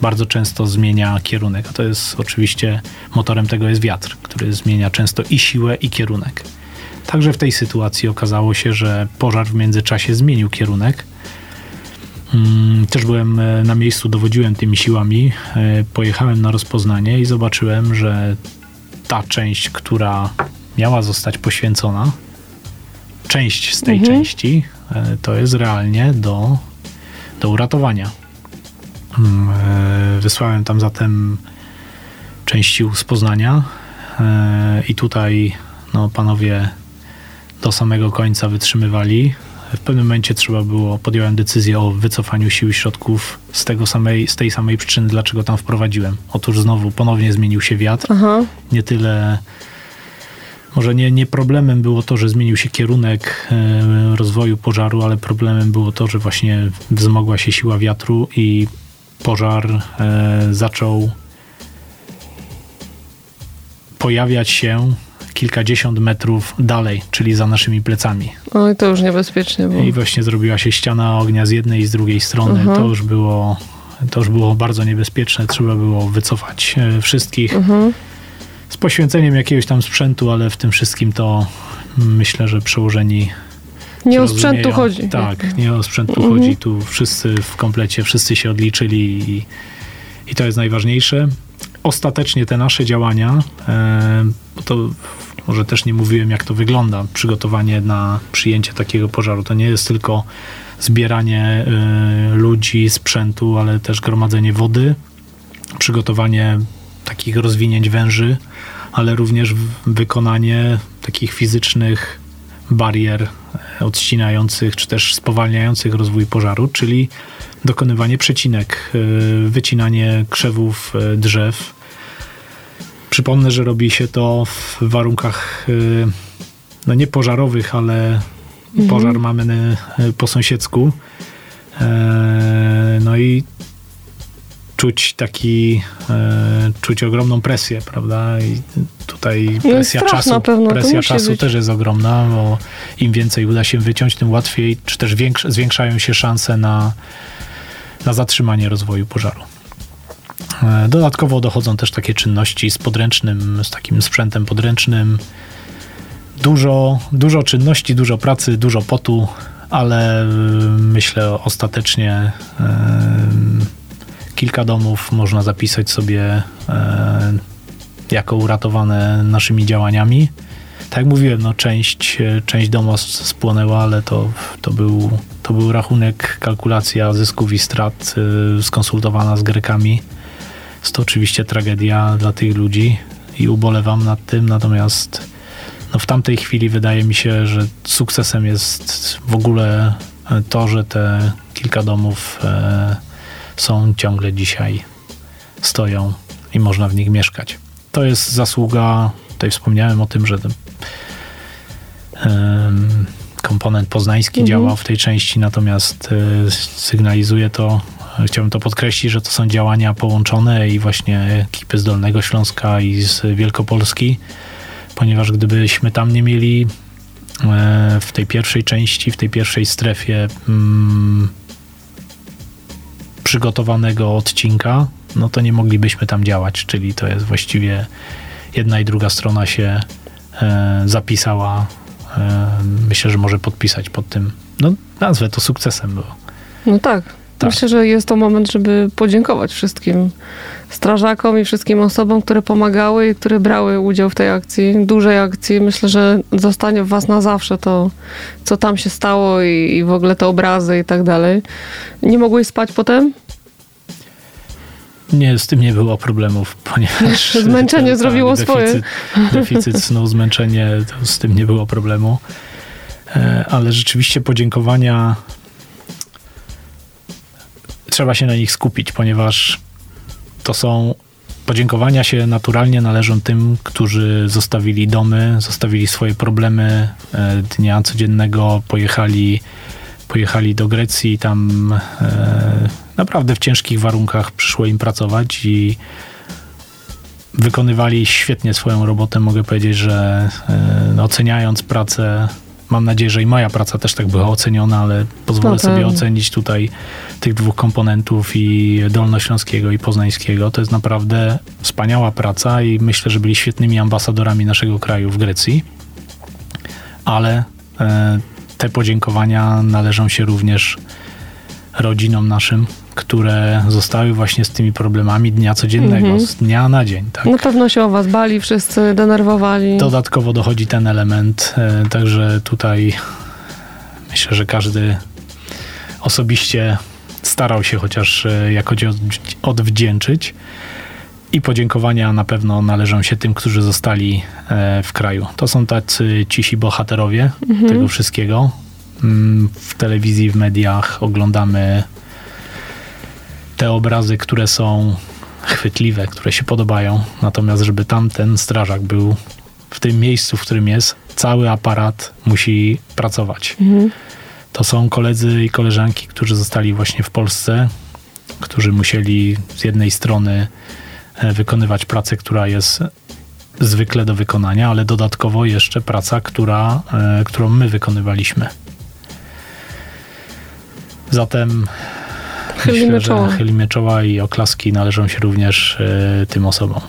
S3: bardzo często zmienia kierunek. A to jest oczywiście motorem tego jest wiatr, który zmienia często i siłę, i kierunek. Także w tej sytuacji okazało się, że pożar w międzyczasie zmienił kierunek. Mm, Też byłem e, na miejscu, dowodziłem tymi siłami. E, Pojechałem na rozpoznanie i zobaczyłem, że ta część, która miała zostać poświęcona, część z tej
S2: Mhm.
S3: części, e, to jest realnie do, do uratowania. Mm, e, Wysłałem tam zatem część sił z Poznania e, i tutaj no, panowie do samego końca wytrzymywali. w pewnym momencie trzeba było, podjąłem decyzję o wycofaniu sił i środków z, tego samej, z tej samej przyczyny, dlaczego tam wprowadziłem. Otóż znowu ponownie zmienił się wiatr.
S2: Aha.
S3: Nie tyle, może nie, nie problemem było to, że zmienił się kierunek e, rozwoju pożaru, ale problemem było to, że właśnie wzmogła się siła wiatru i pożar e, zaczął pojawiać się kilkadziesiąt metrów dalej, czyli za naszymi plecami.
S2: Oj, to już niebezpiecznie było.
S3: I właśnie zrobiła się ściana ognia z jednej i z drugiej strony.
S2: Mhm.
S3: To już było to już było bardzo niebezpieczne. Trzeba było wycofać e, wszystkich
S2: Mhm.
S3: Z poświęceniem jakiegoś tam sprzętu, ale w tym wszystkim to myślę, że przełożeni
S2: Nie o sprzęt tu chodzi.
S3: Tak, nie o sprzęt tu
S2: Mhm.
S3: chodzi. Tu wszyscy w komplecie, wszyscy się odliczyli i, i to jest najważniejsze. Ostatecznie te nasze działania, e, bo to może też nie mówiłem, jak to wygląda, przygotowanie na przyjęcie takiego pożaru. To nie jest tylko zbieranie e, ludzi, sprzętu, ale też gromadzenie wody, przygotowanie takich rozwinięć węży, ale również wykonanie takich fizycznych barier odcinających czy też spowalniających rozwój pożaru, czyli dokonywanie przecinek, e, wycinanie krzewów e, drzew. Przypomnę, że robi się to w warunkach e, no nie pożarowych, ale pożar mamy po sąsiedzku. E, No i czuć taki, e, czuć ogromną presję, prawda? I tutaj
S2: No
S3: presja
S2: strach
S3: czasu, presja czasu
S2: być.
S3: też jest ogromna, bo im więcej uda się wyciąć, tym łatwiej, czy też większ, zwiększają się szanse na, na zatrzymanie rozwoju pożaru. E, Dodatkowo dochodzą też takie czynności z podręcznym, z takim sprzętem podręcznym. Dużo, dużo czynności, dużo pracy, dużo potu, ale y, myślę ostatecznie y, kilka domów można zapisać sobie y, jako uratowane naszymi działaniami. Tak jak mówiłem, no część, część domu s- spłonęła, ale to, to, był, to był rachunek, kalkulacja zysków i strat y, skonsultowana z Grekami. Jest to oczywiście tragedia dla tych ludzi i ubolewam nad tym, natomiast no w tamtej chwili wydaje mi się, że sukcesem jest w ogóle e, to, że te kilka domów e, są ciągle dzisiaj, stoją i można w nich mieszkać. To jest zasługa, tutaj wspomniałem o tym, że ten, em, komponent poznański
S2: Mhm.
S3: działa w tej części, natomiast e, sygnalizuje to, e, chciałbym to podkreślić, że to są działania połączone i właśnie ekipy z Dolnego Śląska i z Wielkopolski, ponieważ gdybyśmy tam nie mieli e, w tej pierwszej części, w tej pierwszej strefie mm, przygotowanego odcinka, no to nie moglibyśmy tam działać, czyli to jest właściwie jedna i druga strona się e, zapisała. E, myślę, że może podpisać pod tym. No, nazwę to sukcesem było.
S2: No tak.
S3: Tak.
S2: Myślę, że jest to moment, żeby podziękować wszystkim strażakom i wszystkim osobom, które pomagały i które brały udział w tej akcji, dużej akcji. Myślę, że zostanie w was na zawsze to, co tam się stało i, i w ogóle te obrazy i tak dalej. Nie mogłeś spać potem?
S3: Nie, z tym nie było problemów, (laughs) ponieważ... (laughs)
S2: Zmęczenie (laughs)
S3: tak,
S2: zrobiło swoje.
S3: deficyt, Deficyt snu, zmęczenie, to z tym nie było problemu. E, Ale rzeczywiście podziękowania trzeba się na nich skupić, ponieważ to są podziękowania się naturalnie należą tym, którzy zostawili domy, zostawili swoje problemy e, dnia codziennego, pojechali, pojechali do Grecji tam e, naprawdę w ciężkich warunkach przyszło im pracować i wykonywali świetnie swoją robotę. Mogę powiedzieć, że e, no, oceniając pracę, mam nadzieję, że i moja praca też tak była oceniona, ale pozwolę
S2: No
S3: sobie ocenić tutaj tych dwóch komponentów i dolnośląskiego i poznańskiego. To jest naprawdę wspaniała praca i myślę, że byli świetnymi ambasadorami naszego kraju w Grecji. Ale e, te podziękowania należą się również rodzinom naszym, które zostały właśnie z tymi problemami dnia codziennego,
S2: Mhm.
S3: z dnia na dzień. Tak?
S2: Na pewno się o was bali, wszyscy denerwowali.
S3: Dodatkowo dochodzi ten element, e, także tutaj myślę, że każdy osobiście starał się chociaż e, jakoś odw- odwdzięczyć. I podziękowania na pewno należą się tym, którzy zostali e, w kraju. To są tacy cisi bohaterowie
S2: Mhm.
S3: tego wszystkiego. mm, w telewizji, w mediach oglądamy te obrazy, które są chwytliwe, które się podobają. Natomiast, żeby tamten strażak był w tym miejscu, w którym jest, cały aparat musi pracować.
S2: Mhm.
S3: To są koledzy i koleżanki, którzy zostali właśnie w Polsce, którzy musieli z jednej strony e, wykonywać pracę, która jest zwykle do wykonania, ale dodatkowo jeszcze praca, która, e, którą my wykonywaliśmy. Zatem
S2: Chylimy
S3: myślę,
S2: czoła.
S3: że chylimy czoła i oklaski należą się również e, tym osobom.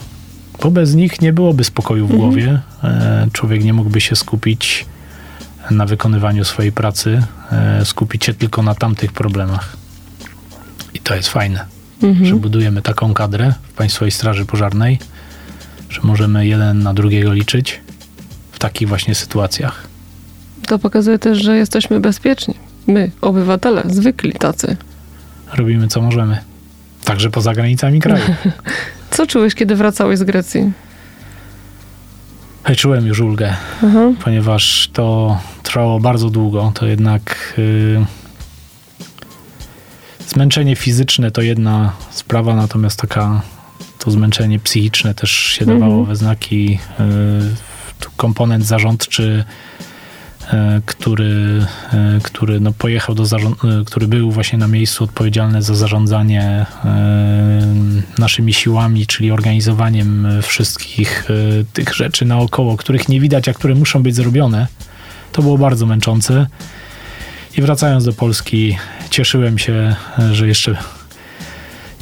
S3: Bo bez nich nie byłoby spokoju w
S2: Mhm.
S3: głowie. E, człowiek nie mógłby się skupić na wykonywaniu swojej pracy, e, skupić się tylko na tamtych problemach. I to jest fajne, że
S2: Mhm.
S3: budujemy taką kadrę w Państwowej Straży Pożarnej, że możemy jeden na drugiego liczyć w takich właśnie sytuacjach.
S2: To pokazuje też, że jesteśmy bezpieczni. My, obywatele, zwykli tacy.
S3: Robimy co możemy. Także poza granicami kraju. (laughs)
S2: Co czułeś, kiedy wracałeś z Grecji?
S3: Hej, Czułem już ulgę,
S2: Aha.
S3: ponieważ to trwało bardzo długo. To jednak y, zmęczenie fizyczne to jedna sprawa, natomiast taka to zmęczenie psychiczne też się
S2: Mhm.
S3: dawało we znaki. Y, tu komponent zarządczy, który, y, który no pojechał do y, który był właśnie na miejscu odpowiedzialny za zarządzanie naszymi siłami, czyli organizowaniem wszystkich tych rzeczy naokoło, których nie widać, a które muszą być zrobione. To było bardzo męczące. I wracając do Polski, cieszyłem się, że jeszcze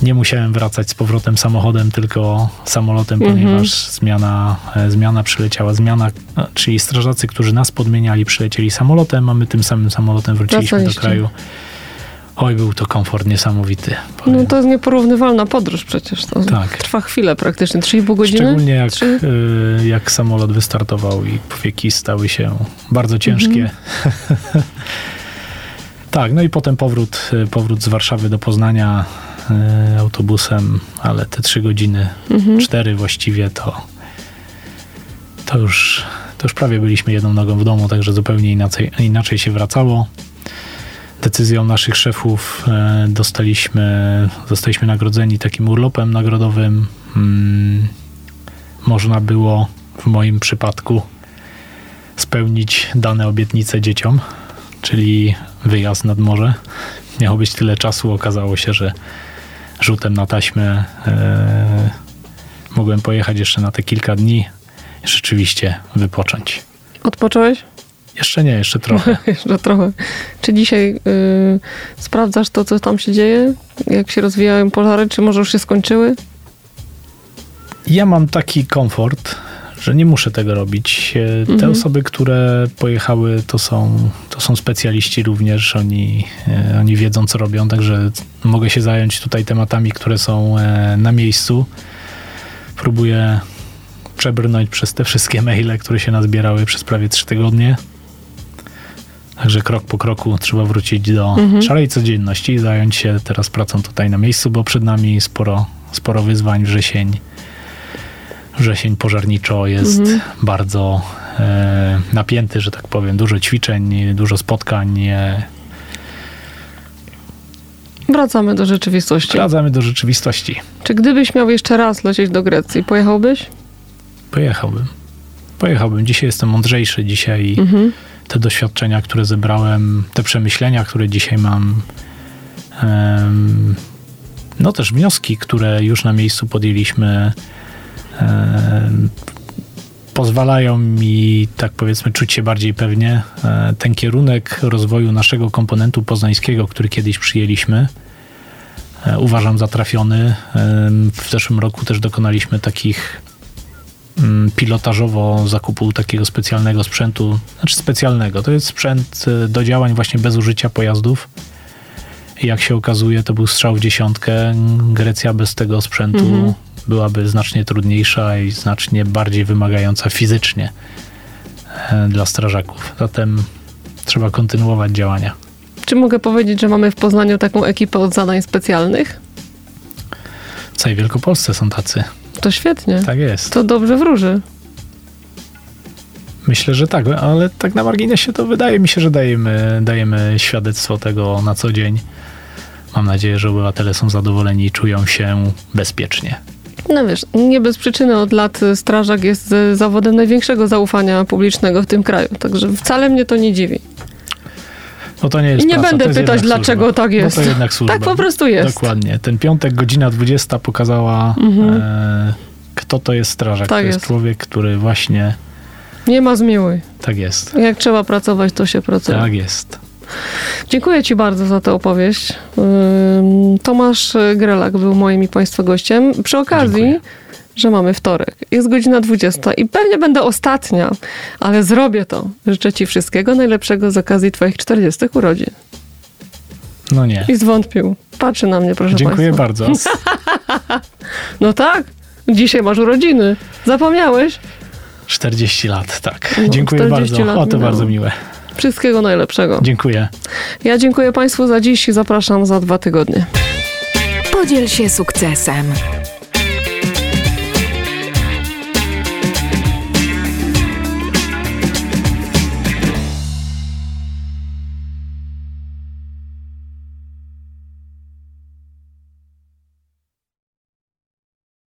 S3: nie musiałem wracać z powrotem samochodem, tylko samolotem,
S2: Mhm.
S3: ponieważ zmiana, e, zmiana przyleciała. Zmiana, e, czyli strażacy, którzy nas podmieniali, przylecieli samolotem, a my tym samym samolotem wróciliśmy do kraju. Oj, był to komfort niesamowity.
S2: No
S3: powiem.
S2: to jest nieporównywalna podróż przecież. To
S3: Tak.
S2: Trwa chwilę praktycznie, 3,5 godziny?
S3: Szczególnie jak,
S2: Trzy?
S3: y, jak samolot wystartował i powieki stały się bardzo ciężkie.
S2: Mhm. (laughs)
S3: tak, no i potem powrót, powrót z Warszawy do Poznania y, autobusem, ale te trzy godziny,
S2: Mhm.
S3: cztery właściwie to, to, już, to już prawie byliśmy jedną nogą w domu, także zupełnie inaczej, inaczej się wracało. Decyzją naszych szefów e, dostaliśmy, zostaliśmy nagrodzeni takim urlopem nagrodowym. Mm, można było w moim przypadku spełnić dane obietnice dzieciom, czyli wyjazd nad morze. Miało być tyle czasu, okazało się, że rzutem na taśmę e, mogłem pojechać jeszcze na te kilka dni i rzeczywiście wypocząć.
S2: Odpocząłeś?
S3: Jeszcze nie, jeszcze (laughs) trochę.
S2: Jeszcze trochę. Czy dzisiaj y, sprawdzasz to, co tam się dzieje? Jak się rozwijają pożary? Czy może już się skończyły?
S3: Ja mam taki komfort, że nie muszę tego robić. E, Te
S2: Mhm.
S3: osoby, które pojechały, to są, to są specjaliści również. Oni, e, oni wiedzą, co robią, także mogę się zająć tutaj tematami, które są e, na miejscu. Próbuję przebrnąć przez te wszystkie maile, które się nazbierały przez prawie trzy tygodnie. Także krok po kroku trzeba wrócić do
S2: Mhm.
S3: szarej codzienności i zająć się teraz pracą tutaj na miejscu, bo przed nami sporo, sporo wyzwań. Wrzesień, wrzesień pożarniczo jest
S2: Mhm.
S3: bardzo e, napięty, że tak powiem. Dużo ćwiczeń, dużo spotkań. E,
S2: Wracamy do rzeczywistości.
S3: wracamy do rzeczywistości.
S2: Czy gdybyś miał jeszcze raz lecieć do Grecji, pojechałbyś?
S3: Pojechałbym. Pojechałbym. Dzisiaj jestem mądrzejszy. Dzisiaj
S2: Mhm.
S3: te doświadczenia, które zebrałem, te przemyślenia, które dzisiaj mam, em, no też wnioski, które już na miejscu podjęliśmy, pozwalają mi, tak powiedzmy, czuć się bardziej pewnie. E, Ten kierunek rozwoju naszego komponentu poznańskiego, który kiedyś przyjęliśmy, e, uważam za trafiony. W zeszłym roku też dokonaliśmy takich mm, pilotażowo zakupu takiego specjalnego sprzętu, znaczy specjalnego. To jest sprzęt do działań właśnie bez użycia pojazdów. Jak się okazuje, to był strzał w dziesiątkę. Grecja bez tego sprzętu
S2: Mhm.
S3: Byłaby znacznie trudniejsza i znacznie bardziej wymagająca fizycznie e, dla strażaków. Zatem trzeba kontynuować działania.
S2: Czy mogę powiedzieć, że mamy w Poznaniu taką ekipę od zadań specjalnych?
S3: W całej Wielkopolsce są tacy.
S2: To świetnie.
S3: Tak jest.
S2: To dobrze wróży.
S3: Myślę, że tak, ale tak na marginesie to wydaje mi się, że dajemy, dajemy świadectwo tego na co dzień. Mam nadzieję, że obywatele są zadowoleni i czują się bezpiecznie.
S2: No wiesz, nie bez przyczyny od lat strażak jest zawodem największego zaufania publicznego w tym kraju, także wcale mnie to nie dziwi.
S3: No to nie jest
S2: I nie
S3: praca,
S2: będę pytać, dlaczego
S3: służba.
S2: tak jest.
S3: No to jednak służba.
S2: Tak (laughs) po prostu jest.
S3: Dokładnie. Ten piątek, godzina 20 pokazała,
S2: Mhm.
S3: e, kto to jest strażak.
S2: Tak
S3: to jest
S2: jest.
S3: człowiek, który właśnie
S2: Nie ma zmiłuj.
S3: tak jest.
S2: Jak trzeba pracować, to się pracuje.
S3: Tak jest.
S2: Dziękuję Ci bardzo za tę opowieść. Tomasz Grelak był moim i Państwa gościem. Przy okazji,
S3: Dziękuję.
S2: że mamy wtorek. Jest godzina 20 i pewnie będę ostatnia, ale zrobię to. Życzę Ci wszystkiego najlepszego z okazji Twoich 40 urodzin.
S3: No nie.
S2: I zwątpił. Patrzy na mnie, proszę
S3: Dziękuję
S2: Państwa.
S3: bardzo. (laughs)
S2: No tak, dzisiaj masz urodziny. Zapomniałeś?
S3: 40 lat, tak.
S2: No,
S3: Dziękuję
S2: 40
S3: bardzo.
S2: lat
S3: O, to
S2: minęło.
S3: bardzo miłe.
S2: Wszystkiego najlepszego.
S3: Dziękuję.
S2: Ja dziękuję Państwu za dziś i zapraszam za dwa tygodnie.
S1: Podziel się sukcesem.